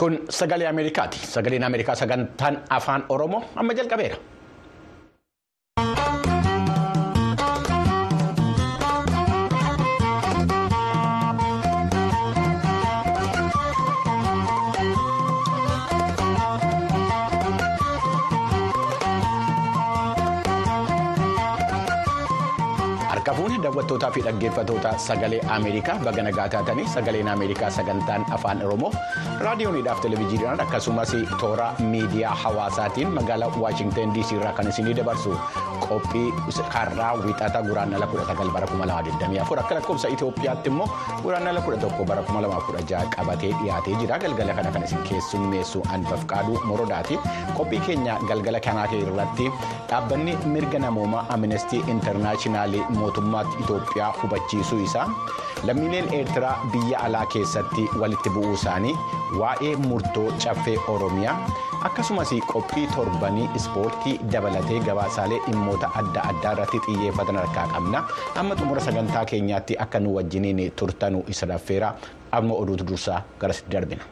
Kun sagalee Ameerikaati. Sagaleen Ameerikaa sagantaan afaan Oromoo amma jalqabeera. Daawwattootaa fi dhaggeeffattoota sagalee Ameerikaa baga nagaa taatanii sagaleen Ameerikaa sagantaan afaan Oromoo raadiyooniidhaaf televezyiidhaan akkasumas toora miidiyaa hawaasaatiin magaalaa Waashingtan DC irraa kan isinii dabarsu qophii har'aa wixata guraandhala 19 bara 2024 akka lakkoofsa Itoophiyaatti immoo guraandhala 11 bara 2016 qabatee dhiyaatee jira galgala kana kan isin keessummeessu Anbafqaaduu Morodaati qophii keenya galgala kanaa irratti dhaabbanni mirga namoomaa Amnestii Intarnaashinaali mootummaatti Itoophiyaa hubachiisuu isaa lammiileen eertiraa biyya alaa keessatti walitti bu'uu isaanii waa'ee murtoo caffee oromiyaa akkasumas qophii torbanii ispoortii dabalatee gabaasaalee dhimmoota adda addaa irratti xiyyeeffatan harkaa qabna amma xumura sagantaa keenyaatti akka nu wajjiniin turtanuu isa dhaffeera amma oduutu dursaa garasitti darbina.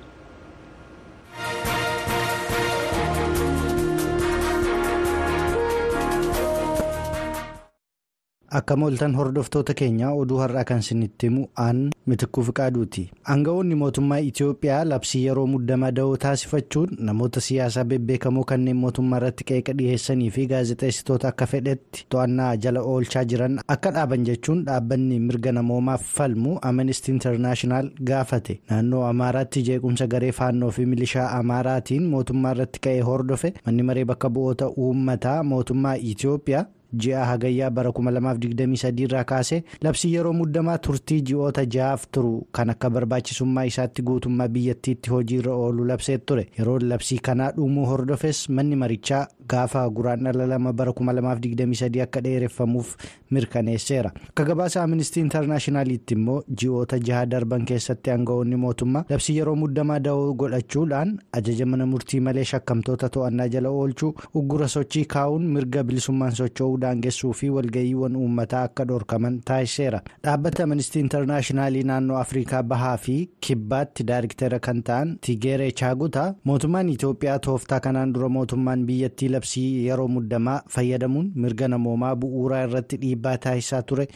Akka mooltan hordoftoota keenya oduu har'aa kan isinitti himu aan mitikkuu fiqaaduuti. Aangawoonni mootummaa Itoophiyaa labsii yeroo muddamaa da'oo taasifachuun namoota siyaasaa bebbeekamoo kanneen mootummaa irratti qeeqa dhiheessanii fi gaazexeessitoota akka fedhetti to'annaa jala oolchaa jiran akka dhaaban jechuun dhaabbanni mirga namoomaaf falmu Amnesty International gaafate. Naannoo Amaaraatti jeequmsa garee faannoo fi milishaa Amaaraatiin mootummaa irratti ka'ee hordofe manni maree bakka bu'oota uummataa mootummaa Itoophiyaa. Ji'a hagayyaa bara 2023 irraa kaasee labsii yeroo muddamaa turtii ji'oota ja'aaf turu kan akka barbaachisummaa isaatti guutummaa biyyattiitti hojiirra oolu labsee ture. Yeroo labsii kanaa dhumuu hordofes manni marichaa gaafa guraandhala lama bara 2023 akka dheereffamuuf mirkaneesseera. Akka gabaasa Amnesty Internaashinaaliitti immoo ji'oota jaha darban keessatti aangawoonni mootummaa labsii yeroo muddamaa da'oo godhachuudhaan ajaja mana murtii malee shakkamtoota to'annaa jala oolchuu uggura sochii kaa'uun mirga bilisummaan socho'uu daangessuu fi walga'iiwwan uummataa akka dhorkaman taasiseera. Dhaabbata Amnesty Internaashinaalii naannoo afrikaa bahaa fi kibbaatti daariktera kan ta'an tigeeree chaagutaa mootummaan itoophiyaa tooftaa kanaan dura mootummaan biyyattii labsii yeroo muddamaa fayyadamuun mirga namoomaa bu'uuraa irratti dhiibbaa taasisaa ture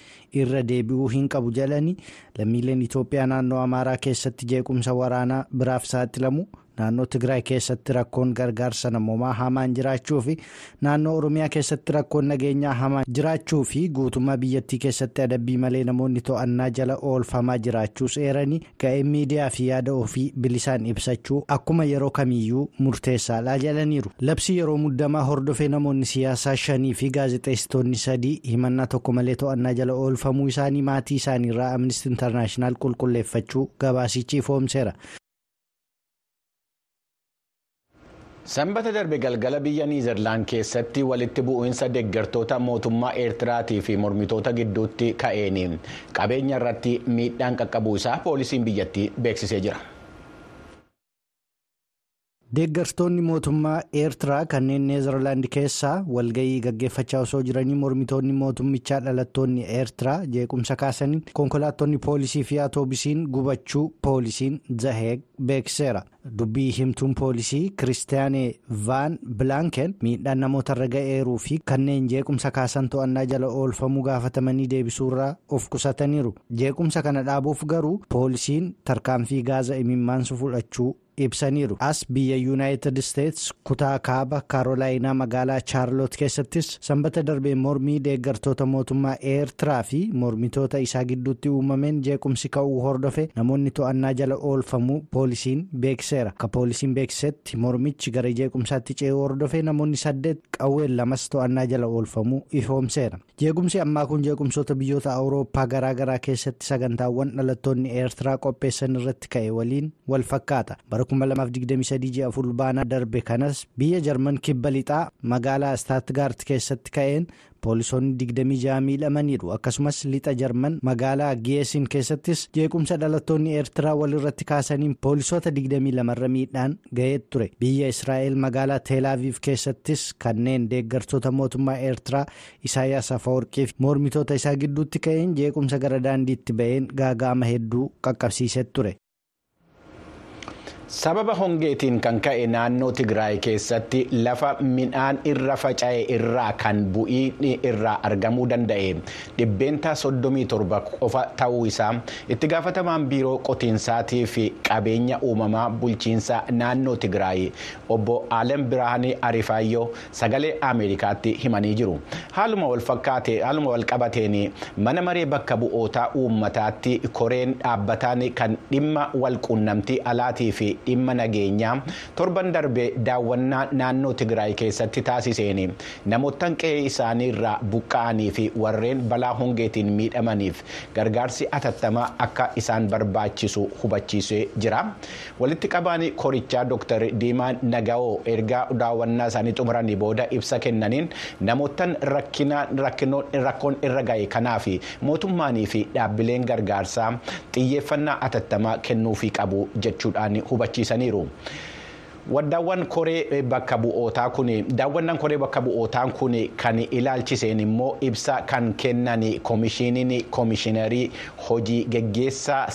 irra deebi'uu hin qabu jedhanii lammiileen itoophiyaa naannoo amaaraa keessatti jeequmsa waraanaa biraaf saaxilamu. Naannoo tigraay keessatti rakkoon gargaarsa namoomaa hamaan jiraachuu fi naannoo oromiyaa keessatti rakkoon nageenyaa hamaan jiraachuu fi guutummaa biyyattii keessatti adabbii malee namoonni to'annaa jala oolfamaa jiraachuus eeranii ga'ee miidiyaa fi yaada ofii bilisaan ibsachuu akkuma yeroo kamiyyuu murteessaadha jedhaniiru labsii yeroo muddamaa hordofee namoonni siyaasaa shanii fi gaazexeessitoonni sadii himannaa tokko malee to'annaa jala oolfamuu isaanii maatii isaaniirraa amnistii intarnaashinaal qulqulleeffachuu gabaasichi ifoomseera. Sanbata darbe galgala biyya Niizerlaan keessatti walitti bu'iinsa deeggartoota mootummaa Eertiraatii fi mormitoota gidduutti ka'een qabeenya irratti miidhaan qaqqabuu isaa poolisiin biyyattii beeksisee jira. Deeggartoonni mootummaa eertiraa kanneen neezerlaand keessaa walga'ii gaggeeffachaa osoo jiranii mormitoonni mootummichaa dhalattoonni eertiraa jeequmsa kaasaniin konkolaattonni poolisii fi atoobisiin gubachuu poolisiin zaheeg beeksiseera dubbii himtuun poolisii kiristaanee vaan bilaanken miidhaan namoota irra ga'eeruu fi kanneen jeequmsa kaasan to'annaa jala oolfamuu gaafatamanii deebisuurraa of qusataniiru jeequmsa kana dhaabuuf garuu poolisiin tarkaanfii gaaza imimmaansu fudhachuu. Ibsaniiru as biyya yuunaayitid isteets kutaa kaaba kaarolaayinaa magaalaa chaarloot keessattis sanbata darbee mormii deeggartoota mootummaa eertiraa fi mormitoota isaa gidduutti uumameen jeequmsi ka'uu hordofe. Namoonni to'annaa jala oolfamuu poolisiin beeksiseera. Akka poolisiin beeksisetti mormichi gara jeequmsaatti ce'uu hordofe. Namoonni saddeet qawween lamas to'annaa jala oolfamuu ifoomseera. Jeequmsi ammaa kun jeequmsoota biyyoota awurooppaa garaagaraa keessatti sagantaawwan dhalattoonni eertiraa qopheessan irratti ka'e waliin wal fakkaata. 2023 ji'a fulbaanaa darbe kanas biyya jarman kibba lixaa magaalaa istaatgaart keessatti ka'een poolisoonni 26 miidhamaniiru akkasumas lixa jarman magaalaa giyeesiin keessattis jeequmsa dhalattoonni eertiraa walirratti kaasaniin poolisoota 22 irra miidhaan ga'ee ture biyya israa'el magaalaa teelaaviif keessattis kanneen deeggartoota mootummaa eertiraa isaayyaas afawarqiif mormitoota isaa gidduutti ka'een jeequmsa gara daandiitti ba'een gaaga'ama hedduu qaqqabsiisee ture. Sababa hongeetiin kan ka'e naannoo tigraay keessatti lafa midhaan irra faca'e irraa kan bu'iin irraa argamuu danda'e. Dhibbeentaa 37 qofa ta'uu isaa itti gaafatamaan biiroo qotiinsaatii fi qabeenya uumamaa bulchiinsa naannoo tigraay. Obbo alem biraanii arifaayyoo sagalee ameerikaatti himanii jiru. Haaluma haaluma walqabateen mana maree bakka bu'ootaa uummataatti koreen dhaabbataan kan dhimma walquunnamtii alaatii fi dhimma nageenyaa torban darbee daawwannaa naannoo tigraay keessatti taasiseen namoottan qe'ee isaanii irraa buqqa'anii fi warreen balaa hongeetiin miidhamaniif gargaarsi atattamaa akka isaan barbaachisu hubachiisee jira. Walitti qabaan korichaa dr. Diimaa naga'oo ergaa daawwannaa isaanii xumuranii booda ibsa kennaniin namoottan rakkoon irra ga'e kanaaf mootummaanii fi dhaabbileen gargaarsaa xiyyeeffannaa atattamaa kennuufii qabu jechuudhaan hubachiisaniiru. Daawwannaan koree bakka bu'ootaa kun daawwannaan koree bakka bu'ootaa kun kan ilaalchiseen immoo ibsa kan kennan koomishiniin koomishiinarii hojii geggeessaa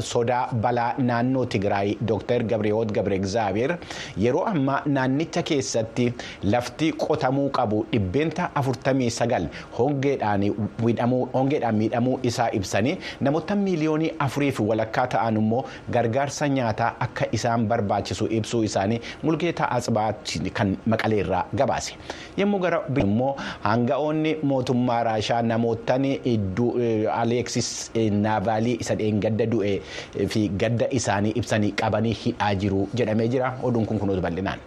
sodaa balaa naannoo Tigraay Dr. Gabriyoot Gabre Egzaabeer yeroo ammaa naannicha keessatti lafti qotamuu qabu dhibbeenta 49 hongeedhaan miidhamuu isaa ibsanii namoota miiliyoonii afuriif walakkaa ta'an immoo gargaarsa nyaataa akka isaan barbaachisu ibsuu isaa. Mulgeetaa asbaatti kan maqaleerraa gabaase yommuu gara immoo hanga'oonni mootummaa raashaa namootaan aleeksis naavaalii isa gadda du'e fi gadda isaanii ibsanii qabanii hidhaa jiru jedhamee jira oduun kun kunuutu bal'inaan.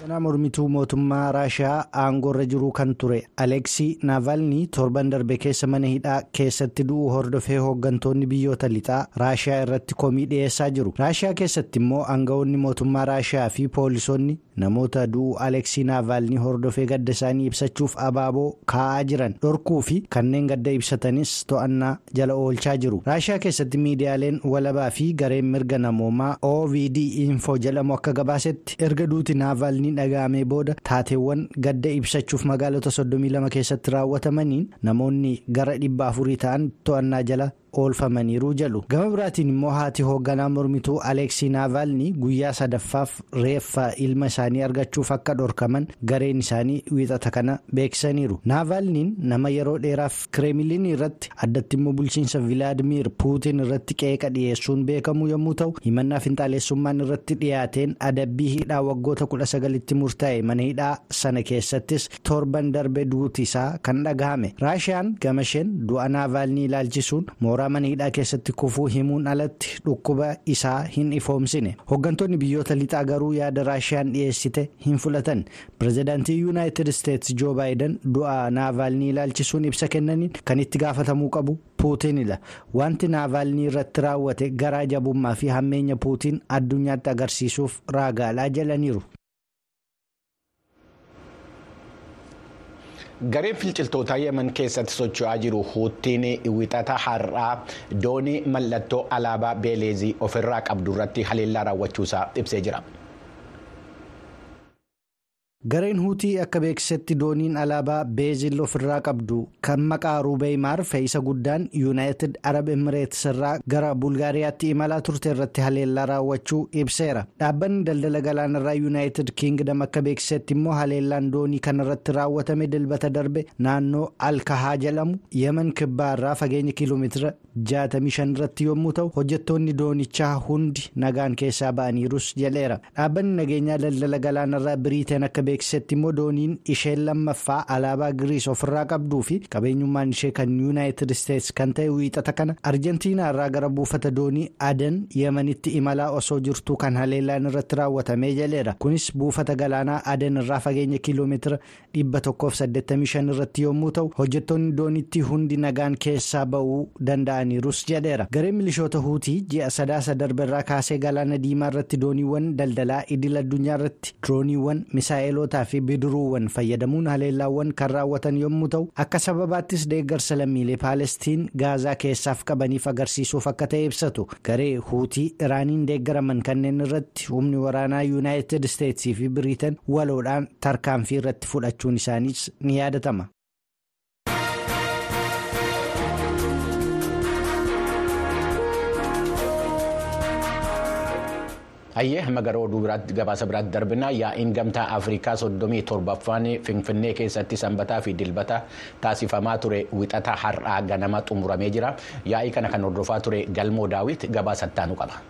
Seenaa mormituu mootummaa raashaa aangoorra jiru kan ture. Aleeksii naavaalnii torban darbe keessa mana hidhaa keessatti du'uu hordofee hooggantoonni biyyoota lixaa raashaa irratti komii dhiyeessaa jiru. Raashaa keessatti immoo aangawoonni mootummaa raashaa fi poolisoonni namoota du'uu aleeksii naavaalnii hordofee gadda isaanii ibsachuuf abaaboo kaa'aa jiran. Dhorkuu fi kanneen gadda ibsatanis to'annaa jala oolchaa jiru. Raashaa keessatti miidiyaaleen walabaa fi gareen mirga namoomaa ovd info jedhamu akka gabaasetti. Erga duuti naavaalnii. Dhaga'amee booda taateewwan gadda ibsachuuf magaalota 32 keessatti raawwatamaniin namoonni gara dhibba afurii ta'an to'annaa jala oolfamaniiru jedhu gama biraatiin immoo haati hoogganaa mormituu aleeksii naavaalnii guyyaa sadaffaaf reeffa ilma isaanii argachuuf akka dhorkaman gareen isaanii wiixata kana beeksisaniiru naavaalniin nama yeroo dheeraaf kireemiliin irratti addatti immoo bulchiinsa vilaadimiir puutiin irratti qeeqa dhiyeessuun beekamu yommuu ta'u himannaa finxaaleessummaan irratti dhiyaateen adabbii hidhaa waggoota kudha sagalitti murtaa'e mana hidhaa sana keessattis torban darbe duuti isaa kan dhagahame raashiyaan gamasheen du'a naavaalnii ilaalchisuun hidhaa keessatti kufuu himuun alatti dhukkuba isaa hin ifoomsine. Hooggantoonni biyyoota lixaa garuu yaada raashiyaan dhiyeessite hin fudhatan pirezidaantii yuunaayitid isteetsi joo baayiden du'a naavaalnii ilaalchisuun ibsa kennaniin kan itti gaafatamuu qabu puutinidha wanti naavaalnii irratti raawwate garaa jabummaa fi hammeenya puutiin addunyaatti agarsiisuuf raagaadhaa jedhaniiru. Gareen finciltoota yemen keessatti socho'aa jiru huuttiin wixata har'aa doonii mallattoo alaabaa beeleezii ofirraa qabdu irratti haleellaa raawwachuusaa ibsee jira. Gareen huutii akka beeksisetti dooniin alaabaa beezil ofirraa qabdu kan maqaa ruubeeymaar fe'isa guddaan yuunaayitid arab emireetis irraa gara bulgaariyaatti imalaa turte irratti haleellaa raawwachuu ibseera. Dhaabbanni daldala galaanarraa yuunaayitid kiingdam akka beeksisetti immoo haleellaan doonii kan irratti raawwatame dilbata darbe naannoo alkahaa jedhamu yemen kibbaa irraa fageenya kiiloomeetira 65 irratti yommuu ta'u hojjettoonni doonichaa hundi nagaan keessaa ba'aniirus jedheera. Dhaabbanni nageenyaa daldala galaanarraa biriiteen akka beeksisetti immoo dooniin isheen lammaffaa alaabaa giriis ofirraa qabduu fi qabeenyummaan ishee kan yuunaayitid isteetsi kan ta'e wiixata kana arjentiinaa irraa gara buufata doonii adan yemanitti imalaa osoo jirtuu kan haleellaan irratti raawwatamee jedheera kunis buufata galaanaa adan irraa fageenya kiiloomeetira 185 irratti yommuu ta'u hojjettoonni doonitti hundi nagaan keessaa ba'uu danda'aniirus jedheera gareen milishoota huutii ji'a sadaasa darbe irraa kaasee galaana diimaa irratti dooniiwwan daldalaa idil addunyaa irratti dirooniiwwan misaa'elotaa fi bidiruuwwan fayyadamuun haleellaawwan kan raawwatan yommuu ta'u akka sababaattis deeggarsa lammiilee paalestiin gaazaa keessaaf qabaniif agarsiisuuf akka ta'e ibsatu garee huutii iraaniin deeggaraman kanneen irratti humni waraanaa yuunaayitid isteetsii fi biriitan waloodhaan tarkaanfii irratti fudhachuun isaaniis ni yaadatama. Hayyee hamma gara oduu biraatti gabaasa biraatti darbina yaa'iin gamtaa Afrikaa soddomii torbaffaan Finfinnee keessatti sanbataa fi dilbata taasifamaa ture wixata har'aa ganama xumuramee jira. Yaa'ii kana kan hordofaa ture galmoo daawit gabaasa ittaanu qaba.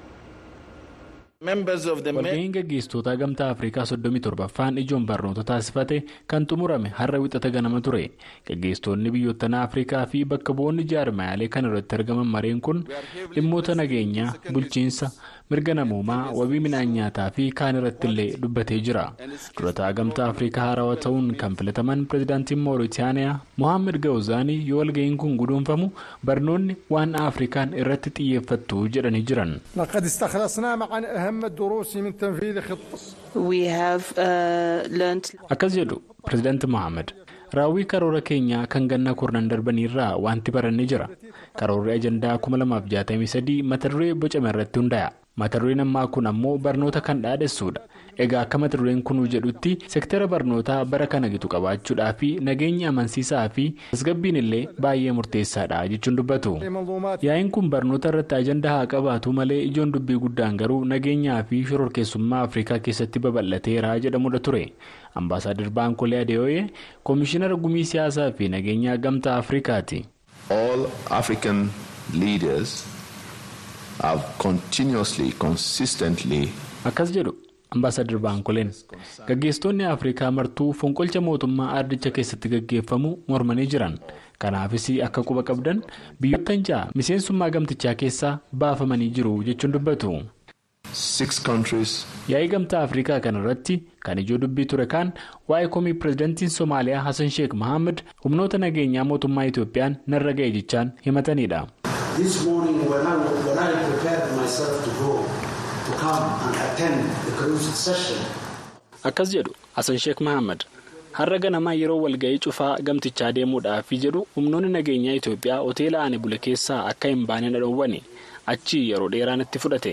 Walga'iin gaggeessitoota gamtaa Afrikaa soddomii torbaffaan ijoon barnoota taasifate kan xumurame har'a wixata ganama ture. Gaggeessitoonni biyyoottan Afrikaa fi bakka bu'oonni jaarmayaalee kan irratti argaman mareen kun dhimmoota nageenyaa, bulchiinsa, mirga namoomaa, wabii midhaan nyaataa fi kaan irratti illee dubbatee jira. Durataa gamtaa Afrikaa haarawaa ta'uun kan filataman pireezidaantiin Mooritaaniyaa Mohaammed Gawuzaanii yoo walga'iin kun guduunfamu barnoonni waan Afrikaan irratti xiyyeeffattu jedhanii jiran. Akkas jedhu pireezidaanti Mohaammed. raawwii karoora keenyaa kan ganna kurnan darbaniirraa wanti barannee jira karoorri ajandaa 2063 mata duree bocame irratti hundaa'a mata dureen ammaa kun ammoo barnoota kan dhaadessuudha egaa akka mata dureen kunuu jedhutti sektara barnootaa bara kana gitu qabaachuudhaa fi nageenya amansiisaa fi tasgabbiin illee baay'ee murteessaadha jechuun dubbatu yaa'iin kun barnoota irratti ajandaa haa qabaatu malee ijoon dubbii guddaan garuu nageenyaa fi shororkeessummaa afrikaa keessatti babal'ateera jedhamudha ture. ambaasaadar baankolee adeeooyee koomishinara gumii siyaasaa fi nageenyaa gamtaa afrikaati. Have continuously consistently. akkas jedhu ambaasaadar baankoleen gaggeessitoonni afrikaa martuu fonqolcha mootummaa ardicha keessatti gaggeeffamu mormanii jiran kanaafis akka quba qabdan biyyoottan ja'a miseensummaa gamtichaa keessaa baafamanii jiru jechuun dubbatu. yaa'ii gamtaa afrikaa kana irratti kan ijoo dubbii ture kaan waa'ee komii pireezidantiin soomaaliyaa hasan sheek mohaammed humnoota nageenyaa mootummaa itoophiyaan narra ga'e jechaan himatanidha. Akkas jedhu hasan sheek mohaammed har'a ganamaa yeroo walga'ii cufaa gamtichaa deemuudhaaf jedhu humnoonni nageenyaa itoophiyaa hoteela ani bule keessaa akka hin baane dhoowwane. achii yeroo dheeraan itti fudhate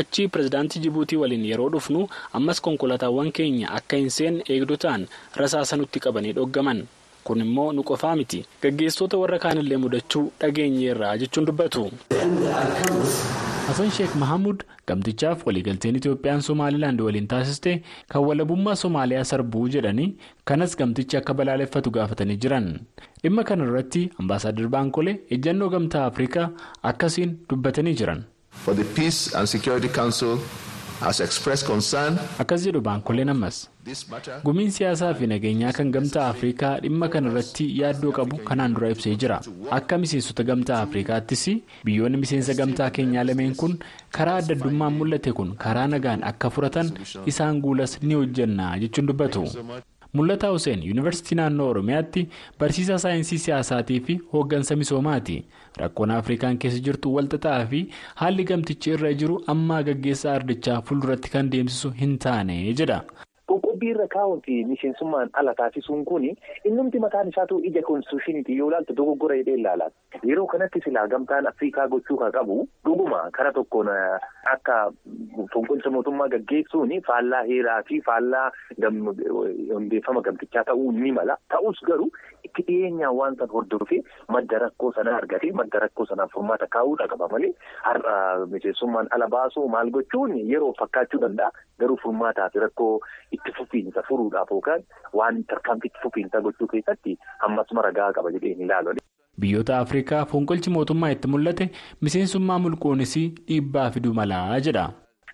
achii pireezidaantii jibuutii waliin yeroo dhufnu ammas konkolaataawwan keenya akka hin seenne eegdotaan rasaasa nutti qabanii dhoggaman kun immoo nu qofaa miti gaggeessitoota warra kaanillee mudachuu dhageenyeerraa jechuun dubbatu. Hasan Sheek Mahamud gamtichaaf waliigalteen Itoophiyaan Somaalilaand waliin taasiste kan walabummaa Somaaliyaa sarbuu jedhanii kanas gamtichi akka balaaleffatu gaafatanii jiran dhimma kana irratti ambaasaadar Baankolee ejjannoo gamtaa Afrikaa akkasiin dubbatanii jiran. For the Peace and Security Council has expressed concern. Akkas jedhu Baankoleen ammas. Gumiin siyaasaa fi nageenyaa kan gamtaa afrikaa dhimma kana irratti yaaddoo qabu kanaan dura ibsee jira akka miseensota gamtaa afrikaattis biyyoonni miseensa gamtaa keenyaa lameen kun karaa adda addummaan mul'ate kun karaa nagaan akka furatan isaan guulas ni hojjenna jechuun dubbatu. mul'ataa hussein yuunivarsiitii naannoo oromiyaatti barsiisaa saayinsii siyaasaatii fi hooggansa misoomaati rakkoon afrikaan keessa jirtu walxaxaa fi haalli gamtichi irra jiru ammaa gaggeessaa ardichaa fuulduratti kan deemsisu hin taane jedha. Qoqqobbii irra kaa'uuti miseensummaan ala taasisuun kuni innumti mataan isaatu ija konstitushiniiti yoo ilaaltu dogoggora jedhee ilaalaa. Yeroo kanatti silaa gamtaan Afrikaa gochuu kan qabu dhuguma kara tokkoon akka fonqolcha mootummaa gaggeessuun faallaa heeraa fi faallaa hundeeffama gamtichaa ta'uu ni mala. Ta'us garuu itti dhiyeenyaan waan san hordofee madda rakkoo sana argatee madda rakkoo sanaaf furmaata kaa'uudha qaba malee har'a miseensummaan ala baasuu maal gochuun yeroo fakkaachuu danda'a garuu furmaataa fi rakkoo itti fufiinsa furuudhaaf yookaan waan tarkaanfii itti fufiinsa gochuu keessatti ammas maragaa qaba jedhee hin ilaalu. Biyyoota Afrikaa fonqolchi mootummaa itti mul'ate miseensummaa mulqoonis dhiibbaa fiduu malaa jedha.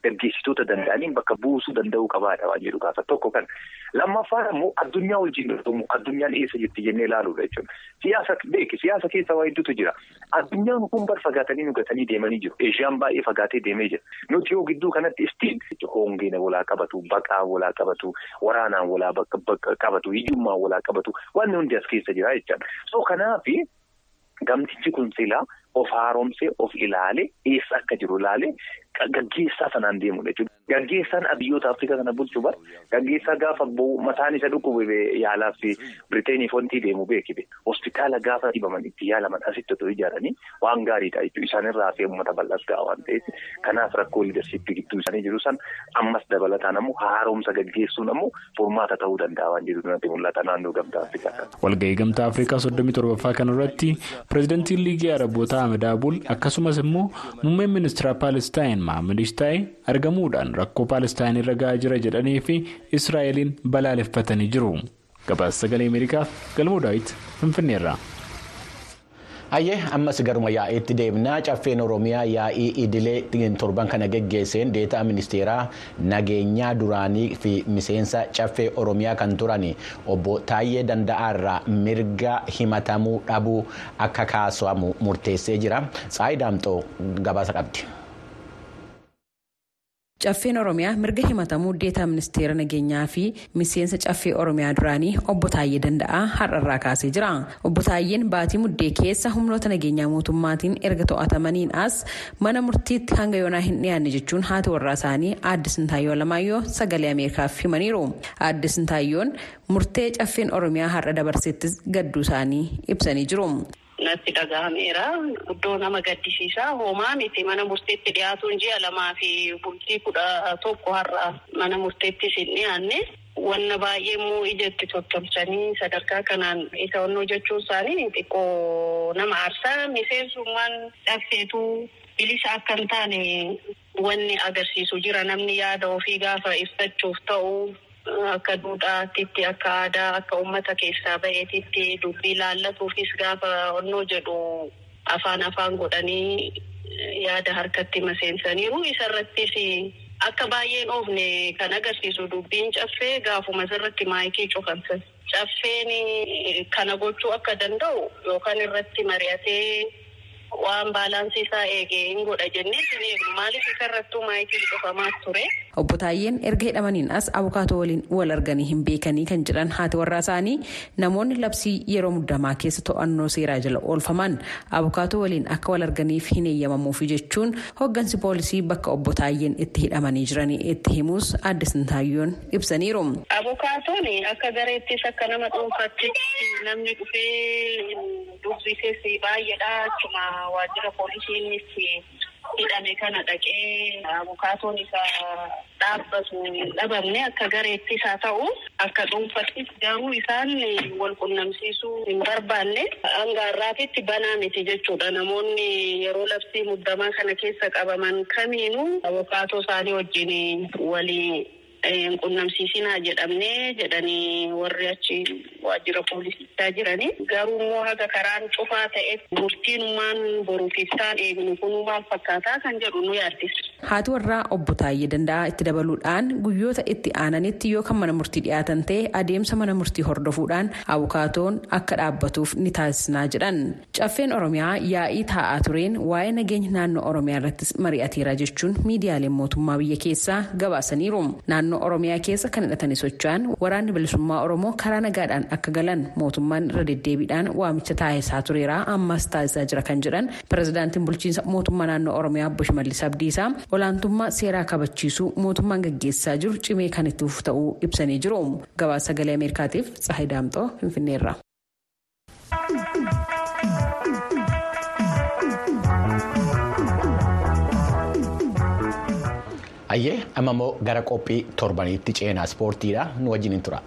Gaggeessitoota danda'aniin bakka buusuu danda'uu qabaadha waan jedhu gaafa tokko kan lammaffaan immoo addunyaa wajjin dorgomu addunyaan eessa jirti jennee ilaaluudha jechuudha. Siyaasa beeki siyaasa keessa waa hedduutu jira. Addunyaan kun bar fagaatanii nu gatanii deemanii jiru. Eeshiyaan baay'ee fagaatee deemee jira. Nuti yoo gidduu kanatti istiin hoongeen walaa qabatu, baqaan walaa qabatu, waraanaan walaa qabatu, hiyyummaan walaa qabatu wanni hundi as keessa jira jechaadha. So kanaafi gamtichi kun silaa of haaromsee of ilaale eessa akka jiru ilaale gaggeessaa sanaan deemudha jechuudha. Gaggeessaan biyyoota Afrikaa kana bulchuu bara gaggeessaa gaafa mataan isa dhukkube yaalaaf Biriteeniif wanti deemu beekime. Hospitaala gaafa dhibaman itti yaalaman asitti otoo ijaaranii waan gaariidha jechuudha. Isaanirraa fi uummata bal'aas ga'a waan ta'eef kanaaf rakkoo liidarshiippii gidduu isaanii jiru san ammas dabalataan ammoo haaromsa gaggeessuun ammoo furmaata ta'uu danda'a waan jedhu natti mul'ata naannoo gamtaa Afrikaa. Walga'ii gamtaa Afrikaa soddomii torbaffaa kanarratti pireezidantiin liigii Arabootaa Ahmed Abul akkasumas immoo muummeen ministeera Paalestaan Mahamadish taa'e argamuudhaan rakkoo Paalestaan irra gahaa jira jedhanii fi Israa'eliin balaaleffatanii jiru. Gabaasa sagalee Ameerikaaf galmoo daawit Finfinneerra. Hayyee ammas garuma yaa'iitti deemnaa caffeen Oromiyaa yaa'ii idilee torban kana geggeesseen deetaa ministeeraa nageenyaa duraanii fi miseensa caffee Oromiyaa kan turan obbo Taayyee Danda'aarraa mirga himatamuu dhabuu akka kaasamu murteessee jira. Tsaayi Daamxoo gabaasa qabdi. Caffeen Oromiyaa mirga himatamuu deetaa ministeera nageenyaa fi miseensa caffee Oromiyaa duraanii obbo Taayyee Danda'aa har'arraa kaasee jira. Obbo Taayyeen baatii muddee keessa humnoota nageenyaa mootummaatiin erga to'atamaniin as mana murtiitti hanga yoonaa hin dhiyaanne jechuun haati warraa isaanii aadde Sintaayyoo Alamaayyoo sagalee Ameerikaaf himaniiru. Aadde Sintaayyoon murtee caffeen Oromiyaa har'a dabarsettis gadduu isaanii ibsanii jiru. Natti dhagahameera. Guddoo nama gaddisiisaa. Hoomaa miti mana murteetti dhiyaatuun ji'a lamaa fi bultii kudha tokko har'a mana murteettis hin dhiyaanne. Wanna baay'ee immoo ijatti tottolchanii sadarkaa kanaan isa onnoo jechuun isaanii xiqqoo nama aarsaa miseensummaan dhabseetu bilisa akka hin taane wanni agarsiisu jira namni yaada ofii gaafa ibsachuuf ta'u. Akka duudhaatitti akka aadaa akka uummata keessaa ba'eetitti dubbii laallatuufis gaafa onnoo jedhu afaan afaan godhanii yaada harkatti maseensaniiru. Isarrattis akka baay'een oofne kan agarsiisu dubbiin caffee gaafuma isarratti maayikii cufansan. Caffeen kana gochuu akka danda'u yookaan irratti mari'atee waan baalaansii isaa eegee hin godha jennee hin eegnu maaliif isarrattuu maayikiin cufamaa ture. Obbo Taayyeen erga hidhamaniin as abukaatoo waliin wal arganii hin beekanii kan jedhan haati warraa isaanii namoonni labsii yeroo muddamaa keessa to'annoo seeraa jala oolfaman abukaatoo waliin akka wal arganiif hin eeyyamamuufi jechuun hoggansi poolisii bakka obbo Taayyeen itti hidhamanii jiranii itti himuus aadde Sintaayyoon ibsaniiru. Abukaatoon akka gareettis akka nama dhuunfaatti namni dhufee dubbisees baay'eedha waajjira poolisiinis hidhame kana dhaqee abukaatoon isaa dhaabbatu dhabamne akka gareettis haa ta'u akka dhuunfattis garuu isaan wal qunnamsiisuu hin barbaanne. Hanga har'aatitti banaa miti jechuudha. Namoonni yeroo labsii muddamaa kana keessa qabaman kamiinuu abukaatoo isaanii wajjin walii qunnamsiisinaa jedhamne jedhanii warri achi waajjira poolisichaa jiranii garuu immoo haga karaan cufaa ta'e murtiinumaan boruuf ibsaan eegnu kun maal fakkaataa kan jedhu nu yaaddisa. Haati warraa obbo Taayyee Danda'aa itti dabaluudhaan guyyoota itti aananitti yoo kan mana murtii dhiyaatan ta'e adeemsa mana murtii hordofuudhaan abukaatoon akka dhaabbatuuf ni taasisnaa jedhan. Caffeen Oromiyaa yaa'ii taa'aa tureen waa'ee nageenya naannoo Oromiyaa irrattis mari'ateera jechuun miidiyaaleen mootummaa biyya keessaa gabaasaniiru. Naannoo Oromiyaa keessa kan hidhatanii socho'an waraanni bilisummaa Oromoo karaa nagaadhaan akka galan mootummaan irra deddeebiidhaan waamicha taasisaa tureera ammas taasisaa jira kan jedhan pirezidaantiin bulchiinsa mootummaa naannoo Oromiyaa obbo Shimallis Abdiisaa olaantummaa seeraa kabachiisuu mootummaan gaggeessaa jiru cimee kan itti fufu ta'uu ibsanii jiru. Gabaasa sagalee Ameerikaatiif Tsahayi Daamxoo Finfinneerra. Ayyee amma immoo gara qophii torbaniitti ceenaa ispoortiidha nu wajjin tura.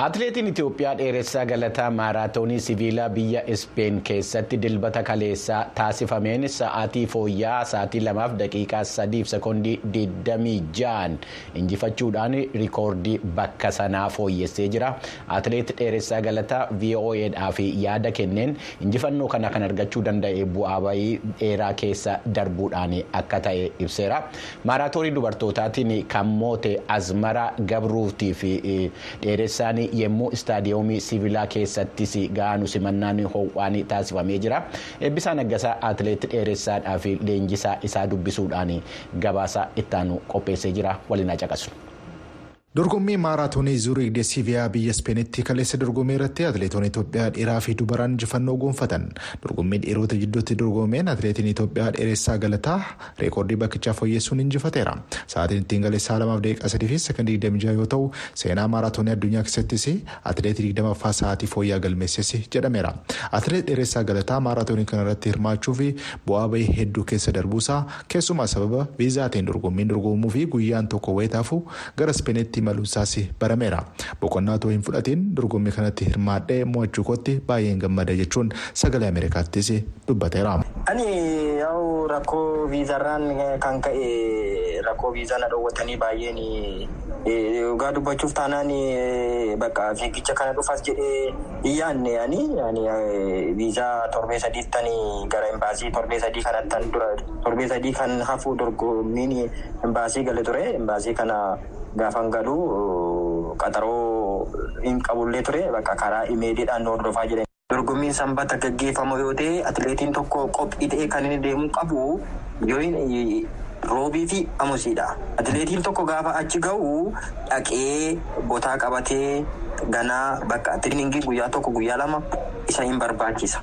Atileetiin Itoophiyaa dheeressaa galataa maaraatoonii siviilaa biyya Ispeen keessatti dilbata kaleessaa taasifameen sa'aatii fooyya'aa sa'aatii lamaaf daqiiqaa sadiif sekoondii 26 injifachuudhaan riikoordii bakka sanaa fooyyessee jira. Atileet dheeressaa galataa VOAdhaaf yaada kenneen injifannoo kana kan argachuu danda'e bu'aa bayii dheeraa keessa darbuudhaan akka ta'e ibseera. Maaraatoonii dubartootaatiin kan moote Azmara Gabruutii fi dheeressaan yemmuu istaadiyoomii siviilaa keessattis ga'anu simannaan ho'aan taasifamee jira. Eebbisaa Naggasaa atileet dheeressaadhaa fi leenjisaa isaa dubbisuudhaan gabaasa ittaanu qopheessee jira waliin caqasu. Dorgommii maaraatoonii Zuuriik de Siiviyaa biyya Ispeenitti kaleessa dorgommii irratti atileetonni Itoophiyaa dhiiraa fi dubaraan injifannoo gonfatan. Dorgommii dhiirota jidduutti dorgomeen atileetiin Itoophiyaa dheeressaa galataa reekoordii bakkichaa fooyyessuun injifateera. Sa'aatiin ittiin galeessaa lamaaf daqiiqaa sadii fi sekondii digdamii jaha yoo ta'u seenaa maaraatoonii addunyaa keessattis atileetii digdamaffaa sa'aatii fooyyaa galmeesses jedhameera. Atileet dheeressaa galataa maaraatoonii kana irratti hirmaachuu fi bu'aa bahii hedduu keessa darbuusaa keessumaa sababa viizaatiin dorgommiin dorgomuu fi guyyaan tokko wayitaafu gara Ispeenitti atileetii maluusaas barameera boqonnaa otoo hin fudhatiin dorgommii kanatti hirmaadhee mo'achuu kootti baay'een gammada jechuun sagalee ameerikaattis dubbateera. ani rakkoo viizarraan kan ka'e rakkoo viizaa na dhoowwatanii baay'een dhugaa dubbachuuf taanaan bakka fiigicha kana dhufas jedhee iyyaanne ani viizaa torbee sadiittanii gara imbaasii torbee sadii kanattan dura torbee sadii kan hafu dorgommiin imbaasii gale ture imbaasii kana gaafan galu qaxaroo hin qabullee ture bakka karaa imeediidhaan hordofaa jiran. Dorgommiin sanbata gaggeeffamu yoo ta'e atileetiin tokko qophii ta'ee kan inni deemuu qabu yoo roobii fi amusiidha. Atileetiin tokko gaafa achi ga'u dhaqee botaa qabatee ganaa bakka tiriniingii guyyaa tokko guyyaa lama isa hin barbaachisa.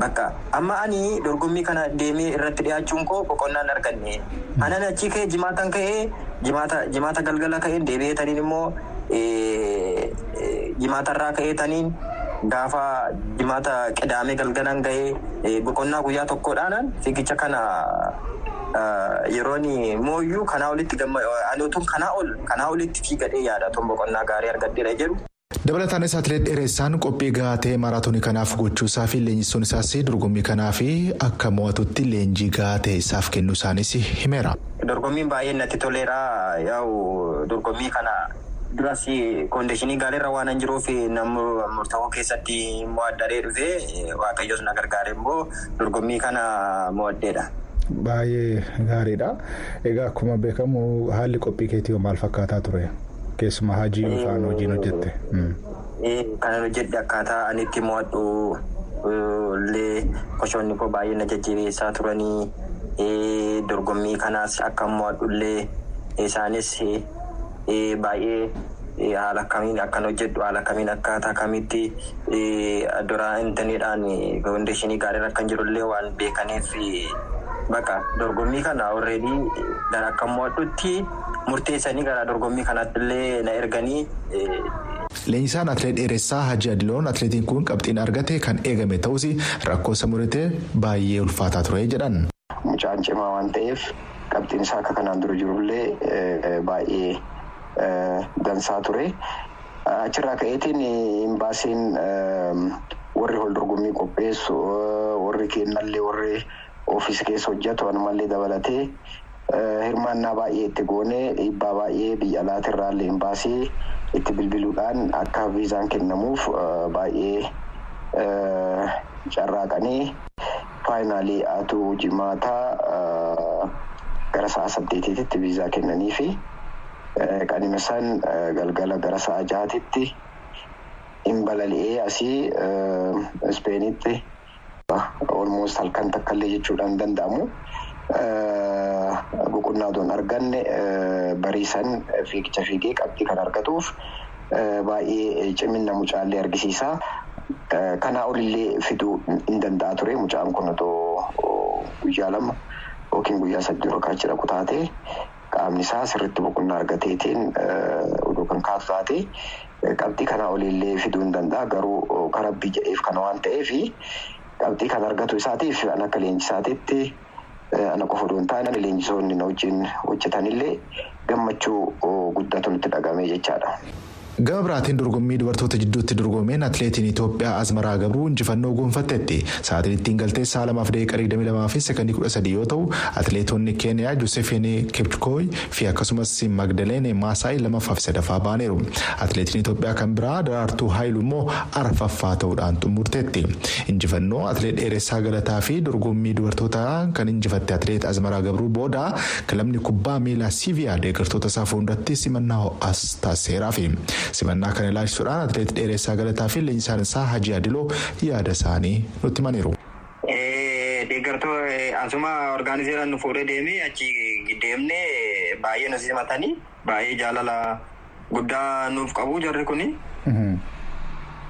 Bakka amma ani dorgommii kana deemee irratti dhiyaachuun koo boqonnaan arganne. Anan achi ka'ee jimaatan ka'ee jimaata galgala ka'een deebi'eetaniin immoo jimaatarraa ka'eetaniin. Gaafa jimaata qidaamee galgalaan ga'ee boqonnaa guyyaa tokkodhaan fiigicha kana yeroon mooyyuu kanaa olitti gammadu kanaa ol kanaa olitti fiigadhee yaada tun boqonnaa gaarii argadheera jedhu. Dabalataanis atileet dheereessaan qophii gahaa ta'e maaraatoonii kanaaf gochuusaa fi leenjisuun isaas dorgommii kanaaf akka mo'atutti leenjii gahaa ta'e isaaf kennuu isaanis himeera. dorgommiin baay'ee natti toleera yaa'u dorgommii kana. duras koondishinii gaariirra waan hin jiruuf murtaa'oo keessatti mo'addaree dhufee waaqayyoos na gargaare immoo dorgommii kana mo'addeedha. Baay'ee gaariidha. Egaa akkuma beekamu haalli qophii keetii maal fakkaataa ture? Keessumaa hajii yookaan hojiin hojjette. Kan hojjedhe akkaataa ani itti mo'adhu illee qochoonni koo baay'ee na jajjabeessaa turanii dorgommii kanaas akka mo'adhu illee isaanis. Baay'ee haala akkamiin akkan hojjedhu haala akkamiin akkaataa kamitti duraa intarneedhaan koondishinii gaariirra akkan jirullee waan beekaniif bakka dorgommii kana alreedii gara akka mo'adhutti murteessanii gara dorgommii kanatti illee na erganii. Leenjisaan atileet dheeressaa Hajji Adiloon atileetiin kun qabxiin argate kan eegame ta'us rakkoo isa mudate baay'ee ulfaataa ture jedhan. Mucaan cimaa waan ta'eef qabxiin isaa akka kanaan dura jirullee baay'ee. Dansaa ture. Achirraa ka'eetiin imbaasiin warri wal dorgommii qopheessu warri kennallee warri ofiis keessa hojjetu anumallee dabalatee hirmaannaa baay'ee itti goonee dhiibbaa baay'ee biyya alaatirraallee imbaasii itti bilbiluudhaan akka viizaan kennamuuf baay'ee carraaqanii faayinaalii atuu jimaataa gara sa'a saddeetiitti viizaa kennaniifi. Qanima san galgala gara sa'a jaatitti hin balali'ee asii ispeenitti olmoos halkan takkaallee jechuudhaan danda'amu. Boqonnaa odoon arganne bariisan fiigicha fiigee qabxii kan argatuuf baay'ee cimina mucaallee argisiisa. Kanaa olillee fiduu hin danda'a ture mucaan kun otoo guyyaa lama yookiin guyyaa sadii yookaan jira kutaatee. Qaamni isaa sirriitti boqonnaa argateetiin oduu kan kaatu taate qabxii kanaa oliillee fiduu hin danda'a garuu karaa biyyaa'eef kana waan ta'eef qabxii kan argatu isaatiif an akka leenjisaatiitti ana qofa hin taane leenjisoonni wajjin hojjetanillee gammachuu guddatu nutti dhagamee jechaadha. Gama biraatiin dorgommii dubartoota jidduutti dorgomeen atileetiin Itoophiyaa Azmaraa Gabruu injifannoo gonfatteetti. Sa'aatiin ittiin galtee sa'a lamaaf digdamii lamaa fi sekondii kudha sadii yoo ta'u atileetonni Keeniyaa Joosefin Kipchikooy fi akkasumas Magdaleen Maasaay lammaffaa fi sadaffaa baaneeru. Atileetiin Itoophiyaa kan biraa Daraartuu Haayilu immoo arfaffaa ta'uudhaan xumurteetti. Injifannoo atileet dheeressaa galataa fi dorgommii dubartootaa kan injifatte atileet Azmaraa Gabruu booda kilabni kubbaa miilaa Siiviyaa deeggartoota isaa fuulduratti simannaa ho'aas taasiseeraafi. Simannaa kana ilaalchisuudhaan atileet dheeressaa galataa fi leenjisaan isaa hajii adiloo yaada isaanii nutti himaniiru. Deeggartoota asuma orgaanizeeran nu fuudhee deemee achi deemnee baay'ee nu simatanii baay'ee jaalala guddaa nuuf qabu jarri kuni.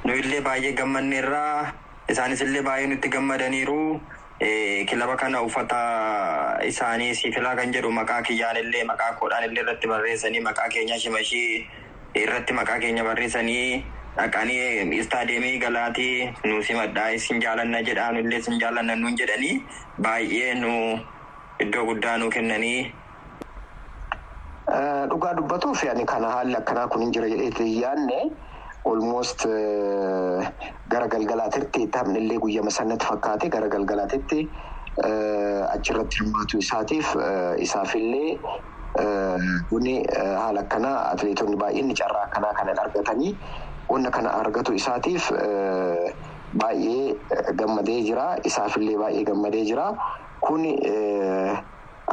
Nu illee baay'ee gammanneerraa isaanis illee baay'ee nutti gammadaniiru. Kilaba kana uffata isaanii siifilaa kan jedhu maqaa kiyyaan illee maqaa koodhaan illee irratti barreessanii maqaa keenya shimashii irratti maqaa keenya barreessanii dhaqanii istaadiyeemii galaatii nu simadhaa isin jaalanna jedhaan illee isin jaalanna nuun jedhanii baay'ee nu iddoo guddaa nu kennanii. Dhugaa dubbatuuf yaani kana haalli akkanaa kun hin jira jedheetti yaadne olmoost gara galgalaatitti taphni guyyama sanatti fakkaate gara galgalaatitti achirratti hirmaatu isaatiif isaafillee kuni haala akkanaa atileetonni baay'een carraa akkanaa kanan argatanii wanna kana argatu isaatiif baay'ee gammadee jira isaafillee baay'ee gammadee jira kuni.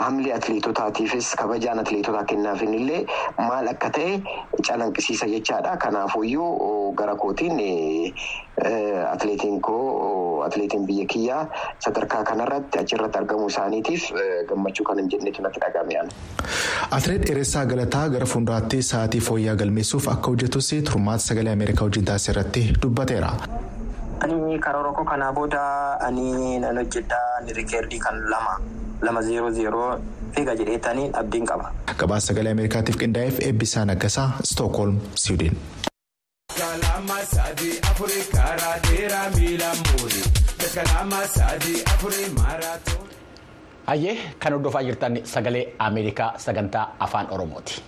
Hamli atileetotaatiifis kabajaan atileetotaa kennaafin illee maal akka ta'e calanqisiisa jechaadha. Kanaafuyyuu gara kootiin atileetiin koo atileetiin biyya kiyyaa sadarkaa kanarratti achirratti argamuu isaaniitiif gammachuu kan hin jennetu natti dhaga'ame. Atileet Dheeressaa Galataa gara fuulduraatti sa'aatii fooyya'aa galmeessuuf akka hojjetus turmaata sagalee Ameerikaa wajjin taasise irratti dubbateera. Ani karoora koo kanaa booda ani nan hojjedha ni rikeerdii kan lama. lama zeeroo zeeroo fiiga jedheetanii abdiin qaba. Gabaasa sagalee Ameerikaatiif qindaa'eef eebbisaa naggasaa Stookholm, Siwiidin. Hayyee kan hordofaa jirtan sagalee Ameerikaa sagantaa afaan Oromooti.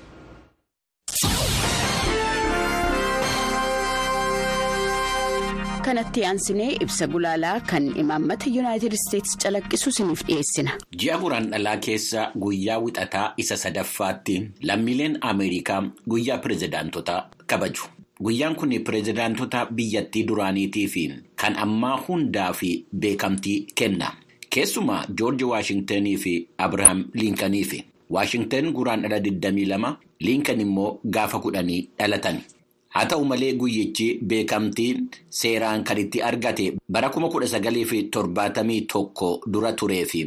kanatti aansinee ibsa gulaalaa kan imaammata yuunaayitid isteetsi calaqqisu isiniif dhiyeessina. ji'a guraandhalaa keessa guyyaa wixataa isa sadaffaatti lammiileen ameerikaa guyyaa pirezidaantotaa kabaju guyyaan kun pirezidaantota biyyattii duraaniitii fi kan ammaa hundaa fi beekamtii kenna keessumaa joorji waashingtenii fi abrahaam liinkanii fi waashingten guraandhala 22 liinkan immoo gaafa kudhanii dhalatan. Haa ta'u malee guyyichi beekamtii seeraan kan itti argate bara 1971 dura turee fi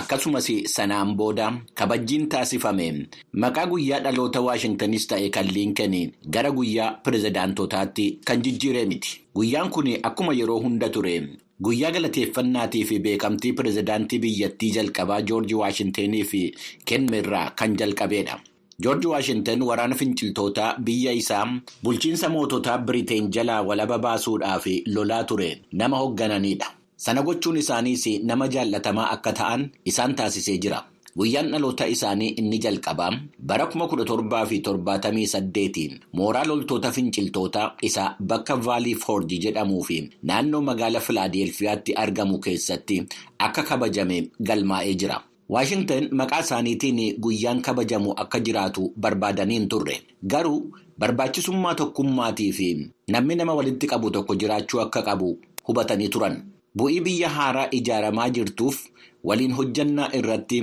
akkasumas sanaan booda kabajjiin taasifame. Maqaa guyyaa dhaloota waashingtanis ta'e kan liinkan gara guyyaa pirezidaantotaatti kan jijjiiree miti. Guyyaan kun akkuma yeroo hunda ture. Guyyaa galateeffannaatii fi beekamtii pirezidaantii biyyattii jalqabaa joorji waashingtenii fi kenneerraa kan jalqabeedha. Joorji waashingten waraana finciltootaa biyya isaa bulchiinsa moototaa biriteen jalaa walaba baasuudhaaf lolaa ture nama hooggananidha sana gochuun isaaniis nama jaallatamaa akka ta'an isaan taasisee jira guyyaan dhaloota isaanii inni jalqabaa bara 1778 mooraa loltoota finciltootaa isa bakka vaalii foorji jedhamuu fi naannoo magaala filaadelfiyaatti argamu keessatti akka kabajame galmaa'ee jira. Waashingten maqaa isaaniitiin guyyaan kabajamu akka jiraatu barbaadaniin turre. Garuu barbaachisummaa tokkummaatii fi namni nama walitti qabu tokko jiraachuu akka qabu hubatanii turan. Bu'ii biyya haaraa ijaaramaa jirtuuf waliin hojjannaa irratti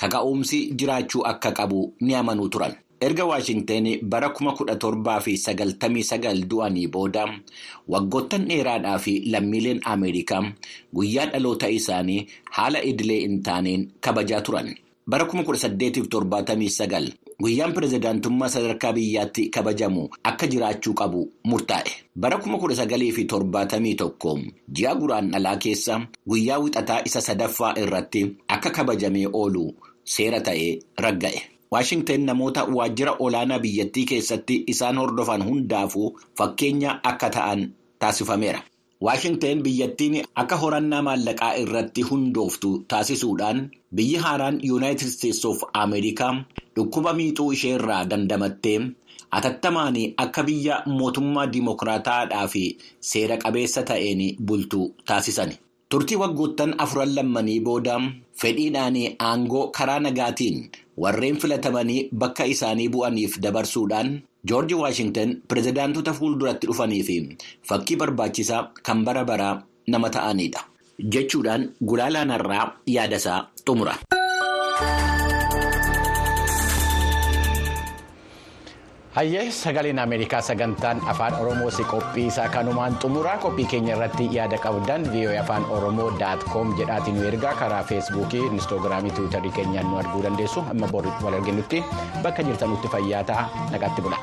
kaka'umsi jiraachuu akka qabu ni amanuu turan erga waashingten bara 1799 du'anii booda waggoottan dheeraadhaa fi lammiileen ameerikaa guyyaa dhaloota isaanii haala idilee hin taaneen kabajaa turan bara 1879 guyyaan pirezidaantummaa sadarkaa biyyaatti kabajamu akka jiraachuu qabu murtaa'e bara 1971 ji'a guraandhalaa keessa guyyaa wixataa isa sadaffaa irratti akka kabajamee oolu seera ta'ee ragga'e. Waashingten namoota waajjira olaanaa biyyattii keessatti isaan hordofan hundaafuu fakkeenya akka ta'an taasifameera. waashingten biyyattiin akka horannaa maallaqaa irratti hundooftu taasisuudhaan biyyi haaraan yuunaayitid isteetsi of ameerikaa dhukkuba miixuu ishee irraa dandamattee atattamaan akka biyya mootummaa diimokiraataadhaa fi seera qabeessa ta'een bultu taasisan. turtii waggoottan afuran lammanii booda fedhiidhaan aangoo karaa nagaatiin warreen filatamanii bakka isaanii bu'aniif dabarsuudhaan joorji waashingten pirezidaantota fuulduratti dhufanii fi fakkii barbaachisaa kan bara baraa nama ta'anidha jechuudhaan gulaalaan irraa yaadasaa xumura. Hayyee sagaleen ameerikaa sagantaan afaan oromoo si qophii isaa kanumaan xumuraa qophii keenya irratti yaada qabdan voa afaan oromoo daat koom jedhaatiin nu ergaa karaa feesbuukii inistoogiraamii tiwiitarii keenyaan nu arguu dandeessu amma boru wal arginutti bakka jirtanutti fayyaa ta'a nagaatti bula.